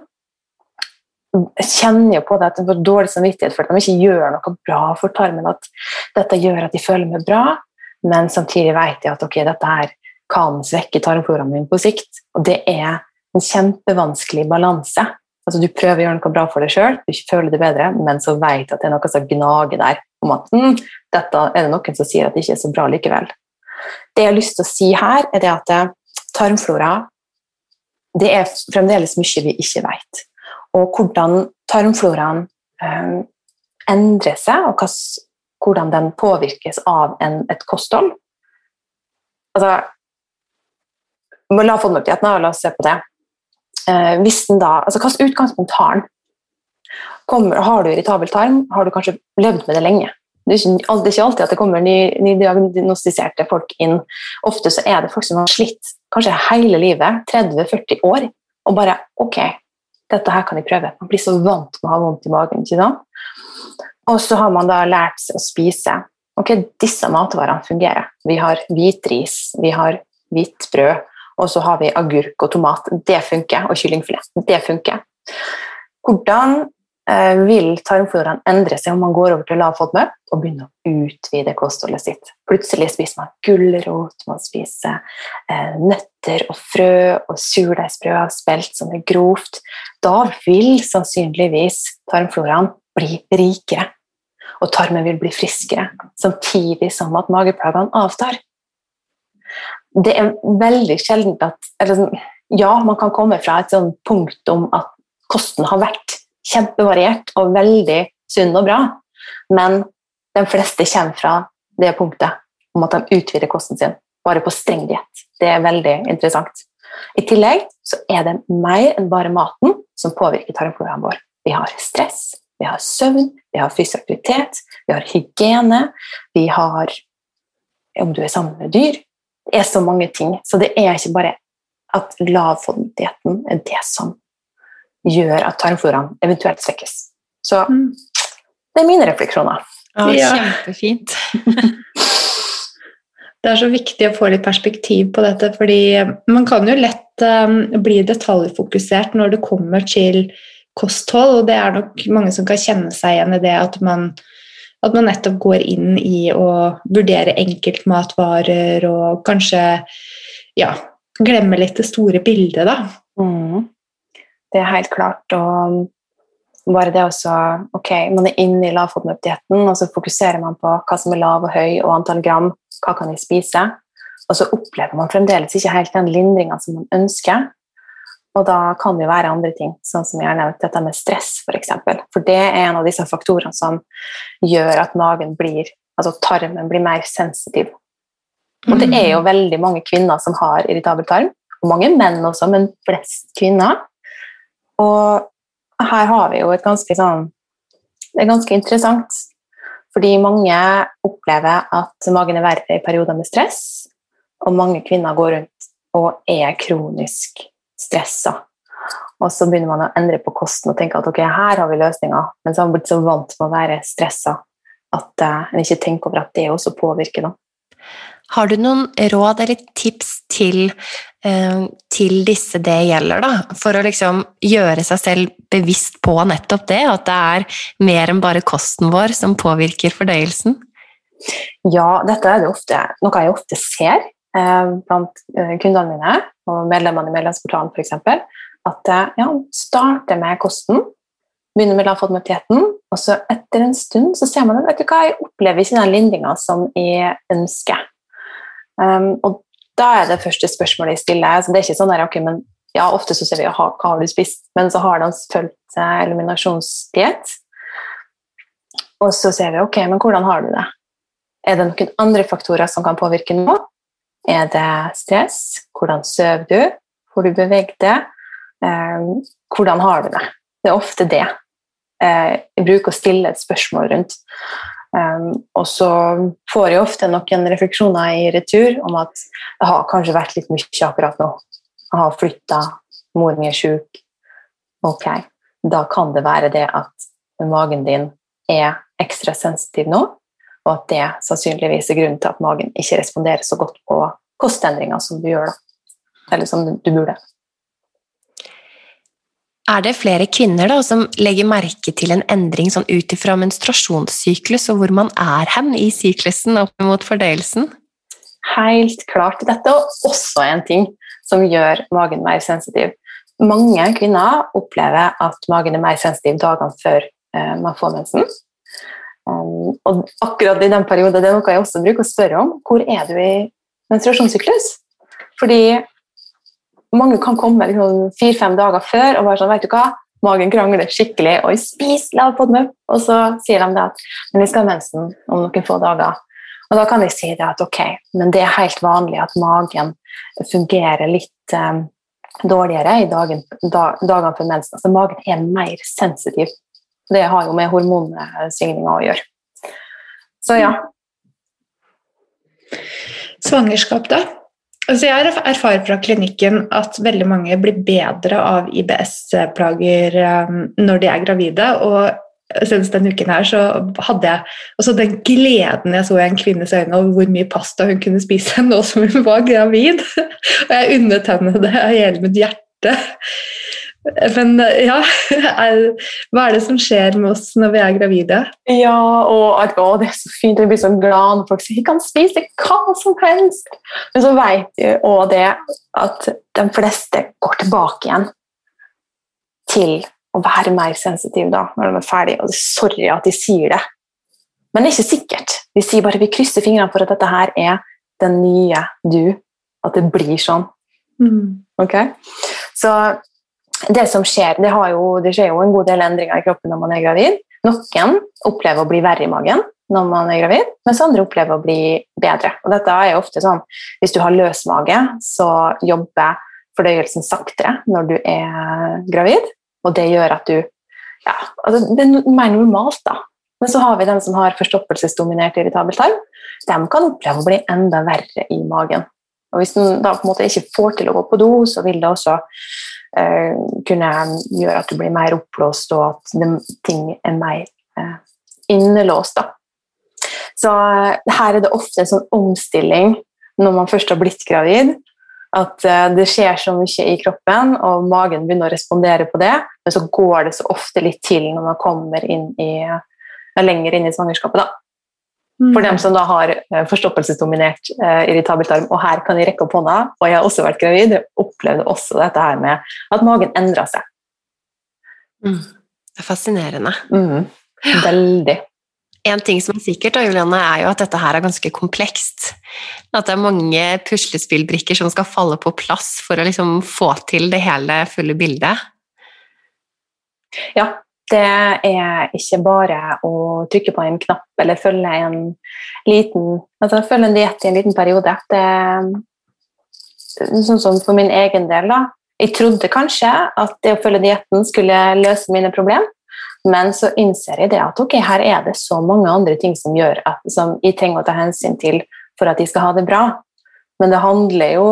kjenner jo på det at de får dårlig samvittighet for at de ikke gjør noe bra for tarmen. At dette gjør at de føler meg bra, men samtidig vet jeg at okay, dette her kan svekke tarmfloraen min på sikt. Og det er en kjempevanskelig balanse. Altså, du prøver å gjøre noe bra for deg sjøl, du føler det bedre, men så vet at det er noe som gnager der om at mm, dette er det noen som sier at det ikke er så bra likevel. Det jeg har lyst til å si her, er det at eh, tarmflora det er fremdeles mye vi ikke vet. Og hvordan tarmfloraen eh, endrer seg, og hva hvordan den påvirkes av en, et kosthold. Altså, La FODMAP-dietten, la oss se på det. Eh, hvis den da, altså Hvilket utgangspunkt har den? Kommer, har du irritabel tarm, har du kanskje levd med det lenge. Det er, ikke, det er ikke, alltid at det kommer nydiagnostiserte ny folk inn. Ofte så er det folk som har slitt kanskje hele livet, 30-40 år, og bare Ok, dette her kan jeg prøve. Man blir så vant med å ha vondt i magen. ikke sant? Og så har man da lært seg å spise. Ok, disse matvarene fungerer. Vi har hvitris, vi har hvitt og så har vi agurk og tomat. Det funker. Og kyllingfilet. Det funker. Hvordan eh, vil tarmfloraen endre seg om man går over til lav FODMAP og begynner å utvide kostholdet sitt? Plutselig spiser man gulrot, man spiser eh, nøtter og frø og surdeigsbrød spelt som er grovt. Da vil sannsynligvis tarmfloraen bli rikere og tarmen vil bli friskere, samtidig som at mageplagene avtar. Det er veldig sjeldent at eller, sånn, Ja, man kan komme fra et sånt punkt om at kosten har vært kjempevariert og veldig sunn og bra, men de fleste kommer fra det punktet om at de utvider kosten sin bare på streng diett. Det er veldig interessant. I tillegg så er det mer enn bare maten som påvirker tarmfloraen vår. Vi har stress, vi har søvn, vi har fysisk aktivitet, vi har hygiene, vi har om du er sammen med dyr. Det er så mange ting. Så det er ikke bare at lavfondigheten er det som gjør at tarmfloraen eventuelt svekkes. Så mm. det er mine refleksjoner. Ja, kjempefint. Det er så viktig å få litt perspektiv på dette, fordi man kan jo lett um, bli detaljfokusert når det kommer til kosthold, og det er nok mange som kan kjenne seg igjen i det at man, at man nettopp går inn i å vurdere enkeltmatvarer og kanskje ja, glemme litt det store bildet, da. Mm. Det er helt klart. og bare det også Ok, man er inne i lavfotmøtdietten, og så fokuserer man på hva som er lav og høy, og antall gram. Hva kan jeg spise? Og så opplever man fremdeles ikke helt den lindringa som man ønsker. Og da kan det jo være andre ting, sånn som jeg har nevnt dette med stress f.eks. For, eksempel. for det er en av disse faktorene som gjør at magen blir, altså tarmen blir mer sensitiv. Og det er jo veldig mange kvinner som har irritabel tarm, og mange menn også, men flest kvinner. Og her har vi jo et ganske sånn Det er ganske interessant. Fordi mange opplever at magen er verre i perioder med stress, og mange kvinner går rundt og er kronisk stressa. Og så begynner man å endre på kosten og tenke at ok, her har vi løsninga, men så har man blitt så vant med å være stressa at uh, en ikke tenker over at det også påvirker. Da. Har du noen råd eller tips til, eh, til disse det gjelder, da? For å liksom gjøre seg selv bevisst på nettopp det, at det er mer enn bare kosten vår som påvirker fordøyelsen? Ja, dette er det ofte, noe jeg ofte ser blant eh, kundene mine og medlemmene i medlemsportalen f.eks. At ja, starte med kosten, begynne med lavfotmøttheten, og så etter en stund så ser man vet du hva, jeg opplever ikke den lindringa som jeg ønsker. Um, og da er det første spørsmålet jeg stiller Så Det er ikke sånn der, ok, men ja, Ofte så ser vi hva har du spist, men så har de fulgt eliminasjonsdiett. Og så ser vi ok, men hvordan har du det? Er det noen andre faktorer som kan påvirke nå? Er det stress? Hvordan sover du? Får du beveget deg? Um, hvordan har du det? Det er ofte det. Uh, jeg bruker å stille et spørsmål rundt. Um, og så får jeg ofte noen refleksjoner i retur om at det har kanskje vært litt mye akkurat nå. Jeg har flytta, mor mi er sjuk. Ok, da kan det være det at magen din er ekstra sensitiv nå, og at det sannsynligvis er grunnen til at magen ikke responderer så godt på kostendringer som du gjør. Eller som du burde. Er det flere kvinner da, som legger merke til en endring sånn ut ifra menstruasjonssyklus, og hvor man er hen i syklusen opp mot fordøyelsen? Helt klart. Dette er også en ting som gjør magen mer sensitiv. Mange kvinner opplever at magen er mer sensitiv dagene før eh, man får mensen. Um, og akkurat i den perioden, det er noe jeg også bruker å spørre om, hvor er du i menstruasjonssyklus? Fordi mange kan komme liksom, fire-fem dager før og bare sånn, vet du hva, magen krangler skikkelig, og jeg spiser lavpodmøp, og så sier de det at men vi skal ha mensen om noen få dager. Og da kan jeg si det at ok, men det er helt vanlig at magen fungerer litt um, dårligere i dagen, dag, dagene før mensen. Altså magen er mer sensitiv. Det har jo med hormonsvingninger å gjøre. Så ja. Svangerskap, da? Altså jeg erfarer fra klinikken at veldig mange blir bedre av IBS-plager um, når de er gravide. og Senest denne uken her så hadde jeg den gleden jeg så i en kvinnes øyne over hvor mye pasta hun kunne spise nå som hun var gravid. Og jeg unnet henne det av hele mitt hjerte. Men ja, hva er det som skjer med oss når vi er gravide? Ja, og å, det er så fint. Jeg blir så glad når folk sier 'vi kan spise hva som helst'. Men så vet vi òg det at de fleste går tilbake igjen til å være mer sensitive da, når de er ferdige. Og det er sorry at de sier det, men det er ikke sikkert. De sier bare vi krysser fingrene for at dette her er den nye du. At det blir sånn. Mm. Ok? Så det som skjer, det, jo, det, skjer jo en god del endringer i kroppen når man er gravid. Noen opplever å bli verre i magen når man er gravid, mens andre opplever å bli bedre. Og dette er jo ofte sånn, Hvis du har løs mage, så jobber fordøyelsen saktere når du er gravid, og det gjør at du ja, altså Det er mer normalt, da. Men så har vi dem som har forstoppelsesdominert irritabel tarm. De kan oppleve å bli enda verre i magen. Og Hvis den da på en måte ikke får til å gå på do, så vil det også kunne gjøre at du blir mer oppblåst, og at ting er mer eh, innelåst. Da. Så eh, her er det ofte en sånn omstilling når man først har blitt gravid, at eh, det skjer så mye i kroppen, og magen begynner å respondere på det, men så går det så ofte litt til når man kommer inn i, lenger inn i svangerskapet. da. For dem som da har eh, forstoppelsesdominert eh, irritabel tarm, og her kan jeg rekke opp hånda, og jeg har også vært gravid, opplevde også dette her med at magen endra seg. Mm. Det er fascinerende. Mm. Veldig. En ting som er sikkert, da, Julianne, er jo at dette her er ganske komplekst. At det er mange puslespillbrikker som skal falle på plass for å liksom få til det hele fulle bildet. Ja, det er ikke bare å trykke på en knapp eller følge en liten altså følge en diett i en liten periode. Det sånn som for min egen del, da. Jeg trodde kanskje at det å følge dietten skulle løse mine problemer, men så innser jeg det at ok, her er det så mange andre ting som gjør at som jeg trenger å ta hensyn til for at jeg skal ha det bra. Men det handler jo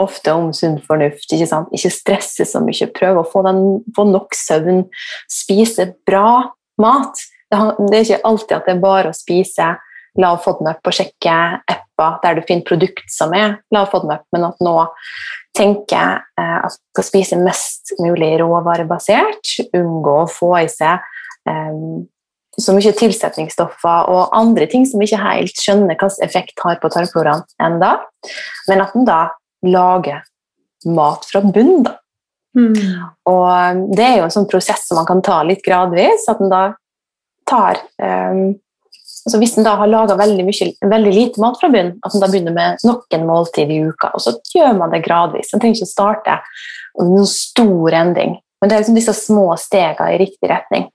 ofte om sunn fornuft. Ikke, sant? ikke stresse så mye, prøv å få, den, få, nok søvn, spise bra mat. Det, det, er ikke alltid at det er bare å spise lav FODMAP og sjekke apper der du finner produkt som er lav FODMAP, men at nå tenker eh, at du skal spise mest mulig råvarebasert, unngå å få i seg eh, så mye tilsetningsstoffer og andre ting som vi ikke helt skjønner hvilken effekt har på tarmfloraen enda, men at en da lage mat fra bunnen, Da. Mm. Og um, det er jo en sånn prosess som man kan ta litt gradvis. at en da tar um, altså Hvis en da har laga veldig, veldig, lite mat fra bunnen, at en da begynner med noen måltid i uka, og så gjør man det gradvis. En trenger ikke starte noen stor endring, men det er liksom disse små stegene i riktig retning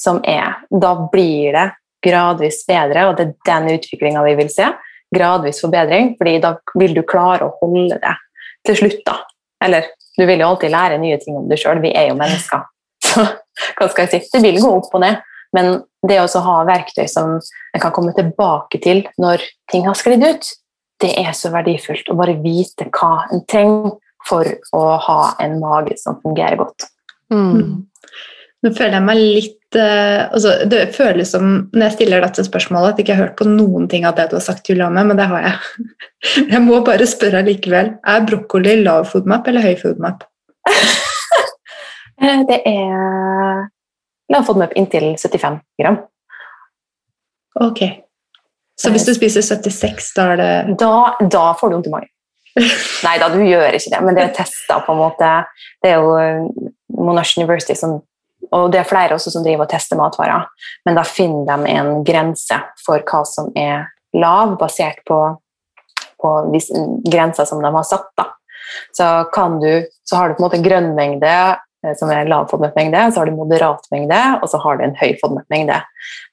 som er Da blir det gradvis bedre, og det er den utviklinga vi vil se gradvis forbedring, fordi da vil du klare å holde det til slutt. da. Eller du vil jo alltid lære nye ting om deg sjøl, vi er jo mennesker. Så hva skal jeg si? Det vil gå opp og ned, men det å ha verktøy som en kan komme tilbake til når ting har sklidd ut, det er så verdifullt å bare vite hva en trenger for å ha en mage som fungerer godt. Mm. Nå føler jeg meg litt uh, altså, Det føles som når jeg stiller dette spørsmålet, at jeg ikke har hørt på noen ting av det du har sagt, Juliane, men det har jeg. Jeg må bare spørre likevel. Er brokkoli lav foodmap eller høy foodmap? Eh, det er lav foodmap inntil 75 gram. Ok. Så hvis du spiser 76, da er det Da, da får du vondt i magen. Nei da, du gjør ikke det, men det er testa på en måte. Det er jo eh, Monash University som og det er flere også som driver og tester matvarer, men da finner de en grense for hva som er lav, basert på, på grenser som de har satt. Da. Så, du, så har du på en måte grønn mengde, eh, som er lav FODMAP-mengde, så har du moderat mengde, og så har du en høy FODMAP-mengde.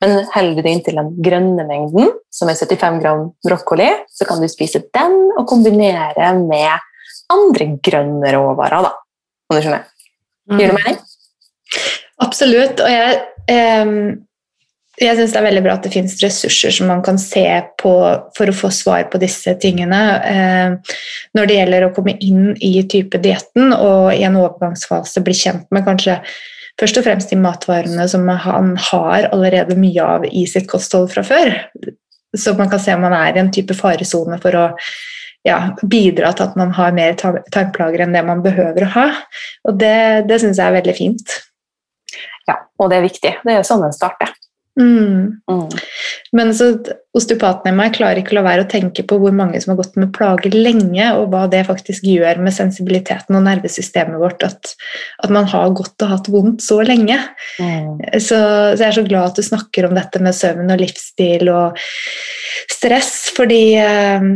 Men holder du deg inntil den grønne mengden, som er 75 gram brokkoli, så kan du spise den og kombinere med andre grønne råvarer, da. Om du skjønner? Gir det mm. mening? Absolutt. Og jeg, eh, jeg syns det er veldig bra at det finnes ressurser som man kan se på for å få svar på disse tingene. Eh, når det gjelder å komme inn i type dietten og i en overgangsfase bli kjent med kanskje først og fremst de matvarene som han har allerede mye av i sitt kosthold fra før. Så man kan se om man er i en type faresone for å ja, bidra til at man har mer tarmplager enn det man behøver å ha. Og det, det syns jeg er veldig fint. Ja, og det er viktig. Det er sånn en starter. Mm. Mm. Men så osteopaten i meg klarer ikke å la være å tenke på hvor mange som har gått med plager lenge, og hva det faktisk gjør med sensibiliteten og nervesystemet vårt at, at man har gått og hatt vondt så lenge. Mm. Så, så, jeg er så glad at du snakker om dette med søvn og livsstil og stress, fordi eh,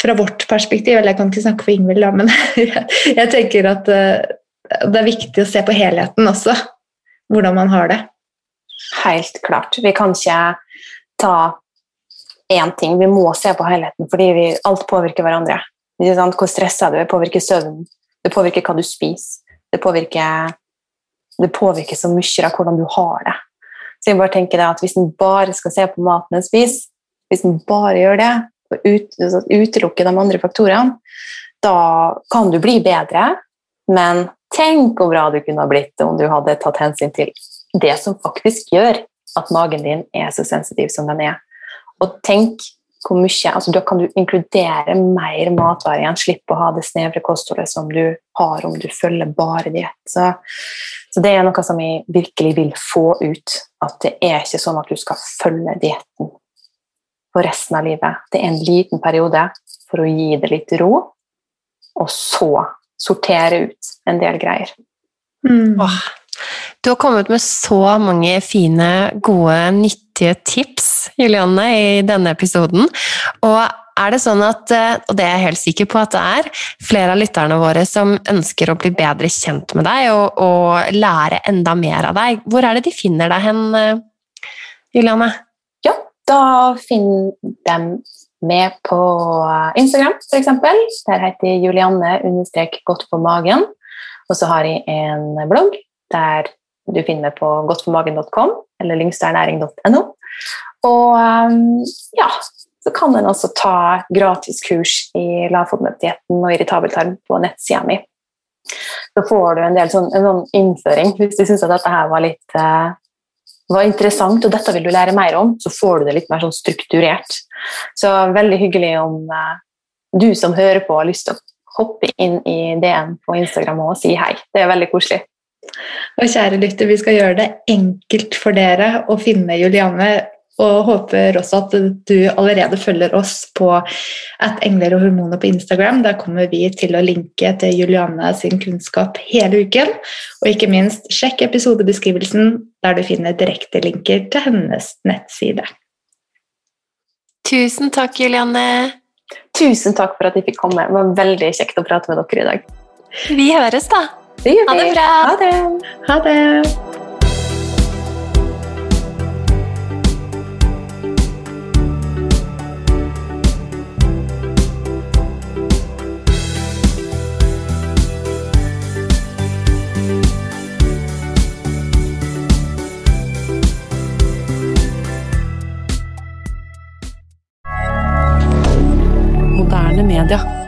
fra vårt perspektiv, eller jeg kan ikke snakke for Ingvild, men jeg, jeg tenker at eh, det er viktig å se på helheten også, hvordan man har det. Helt klart. Vi kan ikke ta én ting, vi må se på helheten, fordi vi, alt påvirker hverandre. Hvor stressa du er, påvirker søvnen, det påvirker hva du spiser. Det påvirker, det påvirker så mye av hvordan du har det. Så jeg bare tenker at Hvis en bare skal se på maten en spiser, hvis en bare gjør det, og ut, utelukker de andre faktorene, da kan du bli bedre, men Tenk hvor bra du kunne ha blitt om du hadde tatt hensyn til det som faktisk gjør at magen din er så sensitiv som den er. Og tenk hvor mye, altså Da kan du inkludere mer matvarer igjen, slippe å ha det snevre kostholdet som du har om du følger bare diett. Så, så, det er noe som jeg virkelig vil få ut. At det er ikke sånn at du skal følge dietten for resten av livet. Det er en liten periode for å gi det litt ro, og så sortere ut en del greier. Mm. Åh, du har kommet med så mange fine, gode, nyttige tips, Julianne, i denne episoden. Og er det sånn at, eh, og det er jeg helt sikker på at det er, flere av lytterne våre som ønsker å bli bedre kjent med deg og, og lære enda mer av deg, hvor er det de finner deg hen, eh, Julianne? Ja, da finner de med på Instagram, f.eks. Der heter Julianne understrek godt på magen. Og så har jeg en blogg der du finner meg på godtformagen.com eller lyngsternæring.no. Og um, ja, så kan en også ta gratiskurs i lavfotmøtedietten og irritabel tarm på nettsida mi. Så får du en del sånn, en sånn innføring hvis du syns dette her var litt uh, var interessant, og dette vil du lære mer om, så får du det litt mer sånn strukturert. Så veldig hyggelig om uh, du som hører på, har lyst til å hoppe inn i DM på Instagram og si hei. Det er veldig koselig. Og kjære lytter, vi skal gjøre det enkelt for dere å finne Juliane. Og håper også at du allerede følger oss på at engler og hormoner på Instagram. Der kommer vi til å linke til Juliane sin kunnskap hele uken. Og ikke minst, sjekk episodebeskrivelsen der du finner direktelinker til hennes nettside. Tusen takk, Julianne. Tusen takk for at jeg fikk komme. Det var veldig kjekt å prate med dere i dag. Vi høres, da. Det gjør vi. Ha det bra. Ha det. Ha det. Canada.